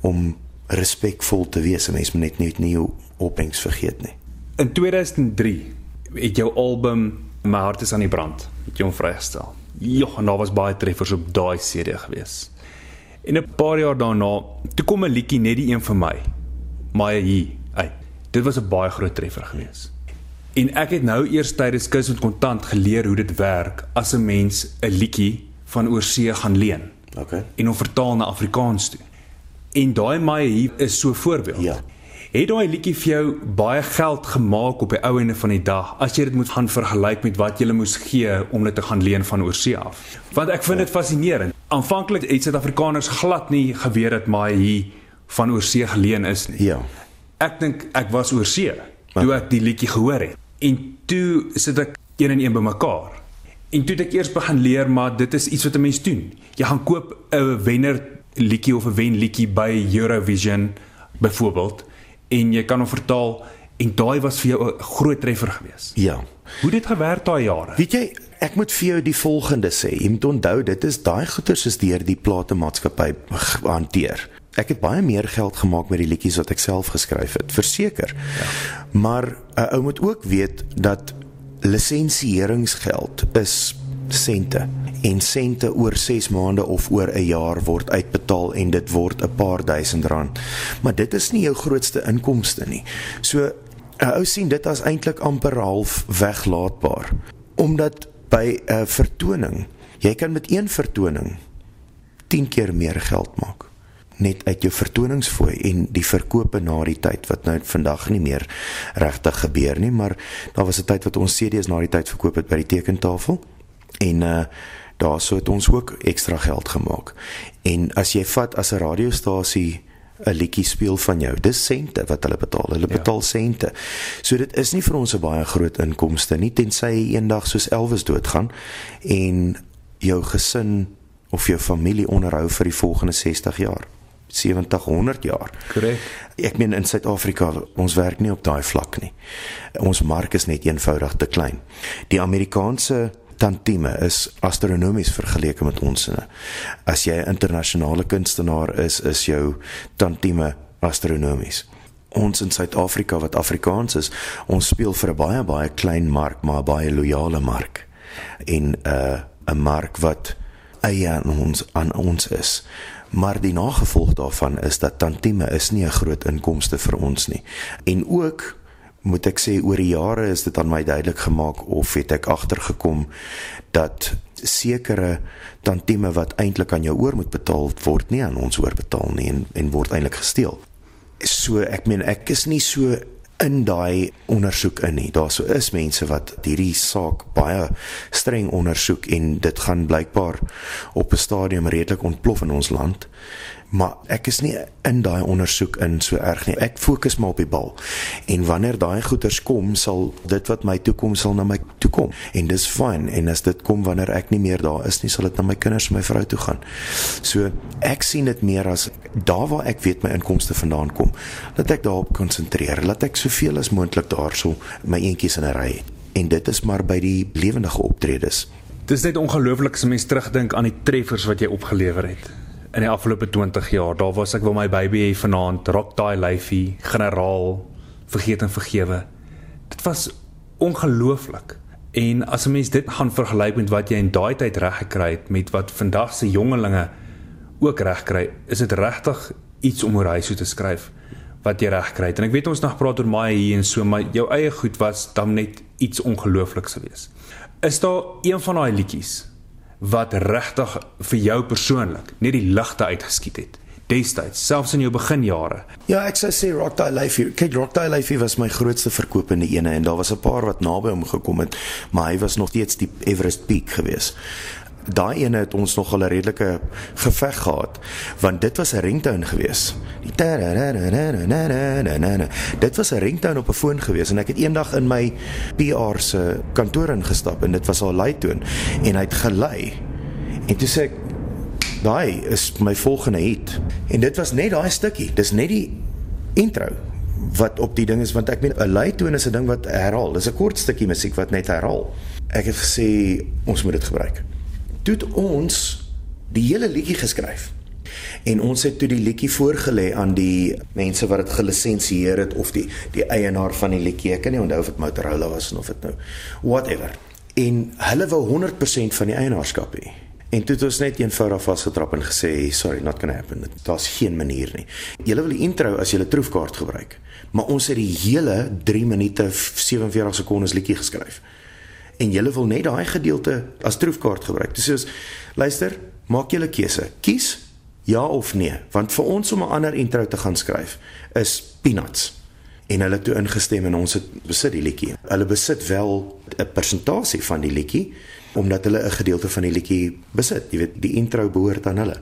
om respekvol te wees. Mense moet net nie nie opbrengs vergeet nie. In 2003 het jou album My hart is aan die brand het jou vrygestel. Ja, en daar was baie treffers op daai CD gewees. En 'n paar jaar daarna, toe kom 'n liedjie net die een vir my. My hier. Hey, dit was 'n baie groot treffer gewees. En ek het nou eers tydens Kus met Kontant geleer hoe dit werk as 'n mens 'n liedjie van oorsee gaan leen. Okay. En hom vertaal na Afrikaans toe. En daai my hier is so voorbeeld. Ja. Het daai liedjie vir jou baie geld gemaak op die ou ende van die dag as jy dit moet gaan vergelyk met wat jy moes gee om dit te gaan leen van oorsee af? Want ek vind dit fascinerend. Aanvanklik het Suid-Afrikaners glad nie geweet dat my hier van oorsee geleen is nie. Ja. ek dink ek was oor see toe ek die liedjie gehoor het. En toe sit ek een en een bymekaar. En toe het ek eers begin leer maar dit is iets wat 'n mens doen. Jy gaan koop 'n wenner liedjie of 'n wen liedjie by Eurovision byvoorbeeld en jy kan hom vertaal en daai was vir jou 'n groot treffer gewees. Ja. Hoe dit gewerk daai jare? Weet jy, ek moet vir jou die volgende sê. Jy moet onthou dit is daai goeters is deur die platemaatskappy hanteer. Ek het baie meer geld gemaak met die liedjies wat ek self geskryf het, verseker. Ja. Maar 'n uh, ou moet ook weet dat lisensieringsgeld is sente en sente oor 6 maande of oor 'n jaar word uitbetaal en dit word 'n paar duisend rand. Maar dit is nie jou grootste inkomste nie. So 'n ou sien dit as eintlik amper half weglaatbaar omdat by 'n vertoning jy kan met een vertoning 10 keer meer geld maak net uit jou vertoningsfooi en die verkope na die tyd wat nou vandag nie meer regtig gebeur nie maar daar was 'n tyd wat ons CD's na die tyd verkoop het by die tekentafel en uh daar sou het ons ook ekstra geld gemaak en as jy vat as 'n radiostasie 'n liedjie speel van jou. Dis sente wat hulle betaal. Hulle ja. betaal sente. So dit is nie vir ons 'n baie groot inkomste nie tensy jy eendag soos Elvis doodgaan en jou gesin of jou familie onderhou vir die volgende 60 jaar. 70 100 jaar. Korrek. Ek meen in Suid-Afrika, ons werk nie op daai vlak nie. Ons mark is net eenvoudig te klein. Die Amerikaanse tantieme is astronomies vergeleke met ons sinne. As jy 'n internasionale kunstenaar is, is jou tantieme astronomies. Ons in Suid-Afrika wat Afrikaans is, ons speel vir 'n baie baie klein mark, maar 'n baie loyale mark. En 'n uh, 'n mark wat eie aan ons aan ons is. Maar die nagevolg daarvan is dat tantieme is nie 'n groot inkomste vir ons nie. En ook moet ek sê oor die jare is dit aan my duidelik gemaak of het ek agtergekom dat sekere tantieme wat eintlik aan jou oor moet betaal word nie aan ons oorbetaal nie en en word eintlik gesteel. So ek meen ek is nie so in daai ondersoek in nie. Daar sou is mense wat hierdie saak baie streng ondersoek en dit gaan blykbaar op 'n stadium redelik ontplof in ons land. Maar ek is nie in daai ondersoek in so erg nie. Ek fokus maar op die bal. En wanneer daai goeters kom, sal dit wat my toekom sal na my toe kom. En dis fyn. En as dit kom wanneer ek nie meer daar is nie, sal dit na my kinders en my vrou toe gaan. So ek sien dit meer as daar waar ek weet my inkomste vandaan kom, dat ek daarop konsentreer, dat ek soveel as moontlik daarso my eentjies in 'n ry het. En dit is maar by die lewendige optredes. Dis net ongelooflik as mens terugdink aan die treffers wat jy opgelewer het in die afgelope 20 jaar. Daar was ek wil my baby hê vanaand, rock daai lyfie, generaal, vergeet en vergewe. Dit was ongelooflik. En as 'n mens dit gaan vergelyk met wat jy in daai tyd reg gekry het met wat vandag se jongelinge ook reg kry, is dit regtig iets om oor hy so te skryf wat jy reg kry. En ek weet ons nog praat oor my hier en so, maar jou eie goed was dan net iets ongeloofliks geweest. Is daar een van daai liedjies wat regtig vir jou persoonlik net die ligte uitgeskiet het? destyds selfs in jou beginjare. Ja, ek sou sê Rock Die Life. Kyk, Rock Die Life was my grootste verkopende ene en daar was 'n paar wat naby hom gekom het, maar hy was nog steeds die Everest Peak geweest daai ene het ons nog al 'n redelike geveg gehad want dit was 'n ringtone gewees. Die Dit was 'n ringtone op 'n foon gewees en ek het eendag in my PR se kantoor ingestap en dit was al lui toon en hy het gelei. En toe sê ek daai is my volgende hit. En dit was net daai stukkie. Dis net die intro wat op die ding is want ek meen 'n lui toon is 'n ding wat herhaal. Dis 'n kort stukkie musiek wat net herhaal. Ek het gesê ons moet dit gebruik toe ons die hele liedjie geskryf. En ons het toe die liedjie voorgelê aan die mense wat dit gelisensieer het of die die eienaar van die liedjie. Ek kan nie onthou of dit Motorola was of dit nou whatever. En hulle wou 100% van die eienaarskap hê. En toe het ons net eenvoudig vasgetrap en gesê, "Sorry, not going to happen. Daar's geen manier nie. Julle wil die intro as julle troefkaart gebruik, maar ons het die hele 3 minute 47 sekondes liedjie geskryf." En jy wil net daai gedeelte as troefkaart gebruik. Dis soos luister, maak julle keuse. Kies ja of nee, want vir ons om 'n ander intro te gaan skryf is peanuts. En hulle het toe ingestem en ons het besit die liedjie. Hulle besit wel 'n persentasie van die liedjie omdat hulle 'n gedeelte van die liedjie besit. Jy weet, die intro behoort aan hulle.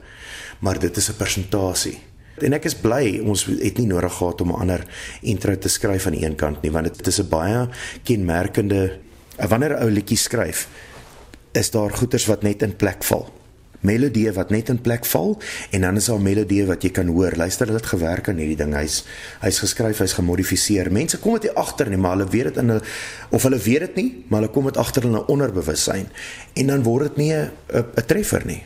Maar dit is 'n persentasie. En ek is bly ons het nie nodig gehad om 'n ander intro te skryf aan die een kant nie, want dit is 'n baie kenmerkende wanneer 'n ou liedjie skryf, is daar goeters wat net in plek val melodieë wat net in plek val en dan is daar melodieë wat jy kan hoor. Luister, hulle het gewerk aan hierdie ding. Hy's hy's geskryf, hy's gemodifiseer. Mense kom dit agter nie, maar hulle weet dit in hulle of hulle weet dit nie, maar hulle kom dit agter in 'n onderbewussyn en dan word dit nie 'n treffer nie.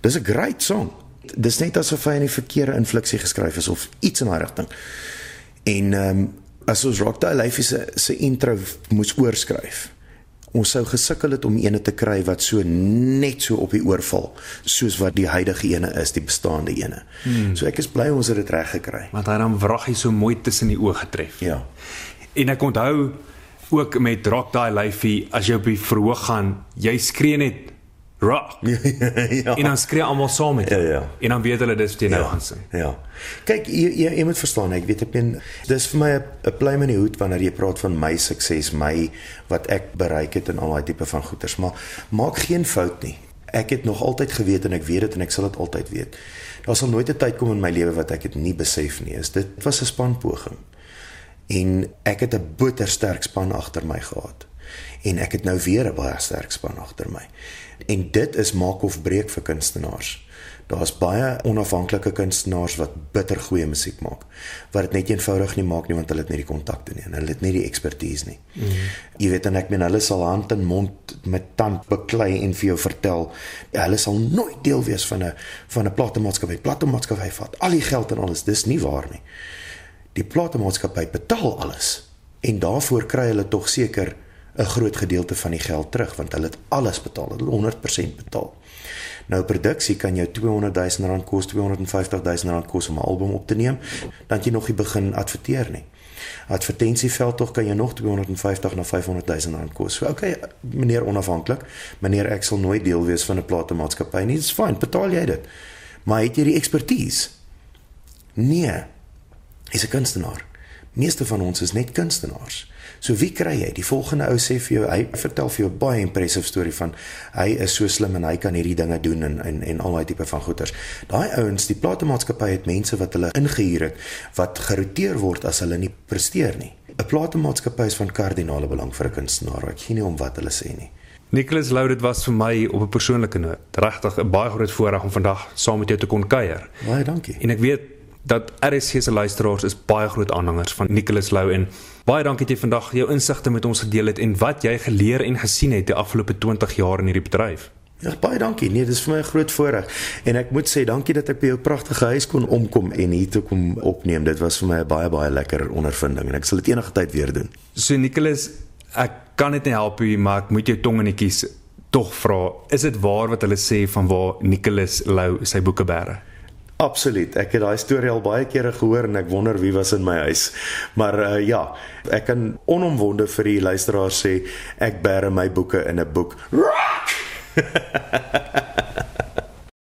Dis 'n great song. Dis net asof hy in die verkeerde infliksie geskryf is of iets in daai rigting. En ehm um, as ons Rock Die Life se se intro moes oorskryf ons sou gesukkel het om eene te kry wat so net so op die oor val soos wat die huidige ene is, die bestaande ene. Hmm. So ek is bly ons het dit reg gekry. Want hy dan wraggie so mooi tussen die oë getref. Ja. En ek onthou ook met Rock Daai Lyfie as jy op die verhoog gaan, jy skree net rock. [LAUGHS] ja. En dan skree almal saam met jou. Ja, ja. En dan weet hulle dis wat jy nou ja, gaan sing. Ja. Kyk, jy, jy jy moet verstaan, ek weet ek ben dis vir my 'n pluim in die hoed wanneer jy praat van my sukses, my wat ek bereik het en al daai tipe van goeders, maar maak geen fout nie. Ek het nog altyd geweet en ek weet dit en ek sal dit altyd weet. Daar sal nooit 'n tyd kom in my lewe wat ek dit nie besef nie. Is dit was 'n spanpoging. En ek het 'n botersterk span agter my gehad. En ek het nou weer 'n baie sterk span agter my. En dit is maak of breek vir kunstenaars. Daar's baie onafhanklike kunstenaars wat bitter goeie musiek maak. Wat dit net eenvoudig nie maak nie want hulle het nie die kontakte nie en hulle het nie die ekspertise nie. Mm. Jy weet en ek meen hulle sal hand en mond met tand beklei en vir jou vertel ja, hulle sal nooit deel wees van 'n van 'n platemaatskappy. Platemaatskappy vat al die geld en alles. Dis nie waar nie. Die platemaatskappy betaal alles en daarvoor kry hulle tog seker 'n groot gedeelte van die geld terug want hulle het alles betaal, hulle 100% betaal. Nou produksie kan jou 200 000 rand kos, 250 000 rand kos om 'n album op te neem, dan jy nog nie begin adverteer nie. Advertensieveld tog kan jy nog 250 na 500 000 rand kos. So okay, meneer onafhanklik, meneer ek sal nooit deel wees van 'n platemaatskappy nie. Dit's fyn, betaal jy dit. Maar het jy die ekspertise? Nee. Is 'n kunstenaar. Meeste van ons is net kunstenaars. So wie kry jy? Die volgende ou sê vir jou, hy vertel vir jou baie impressive storie van hy is so slim en hy kan hierdie dinge doen en en en al daai tipe van goeters. Daai ouens, die platemaatskappy het mense wat hulle ingehuur het wat geroteer word as hulle nie presteer nie. 'n Platemaatskappy is van kardinale belang vir 'n kunstenaar. Ek sien nie om wat hulle sê nie. Nicholas Lou dit was vir my op 'n persoonlike noot. Regtig 'n baie groot voorreg om vandag saam met jou te kon kuier. Baie dankie. En ek weet dat RSG se luisteraars is baie groot aanhangers van Nicholas Lou en baie dankie dat jy vandag jou insigte met ons gedeel het en wat jy geleer en gesien het die afgelope 20 jaar in hierdie bedryf. Ja, baie dankie. Nee, dis vir my 'n groot voorreg. En ek moet sê dankie dat ek by jou pragtige huis kon omkom en hier toe kom opneem. Dit was vir my 'n baie baie lekker ondervinding en ek sal dit enige tyd weer doen. So Nicholas, ek kan dit nie help nie, maar ek moet jou tong in die kies tog vra. Is dit waar wat hulle sê van waar Nicholas Lou sy boeke bære? Absoluut. Ek het daai storie al baie kere gehoor en ek wonder wie was in my huis. Maar uh ja, ek kan onomwonde vir die luisteraars sê ek bære my boeke in 'n boek. [LAUGHS]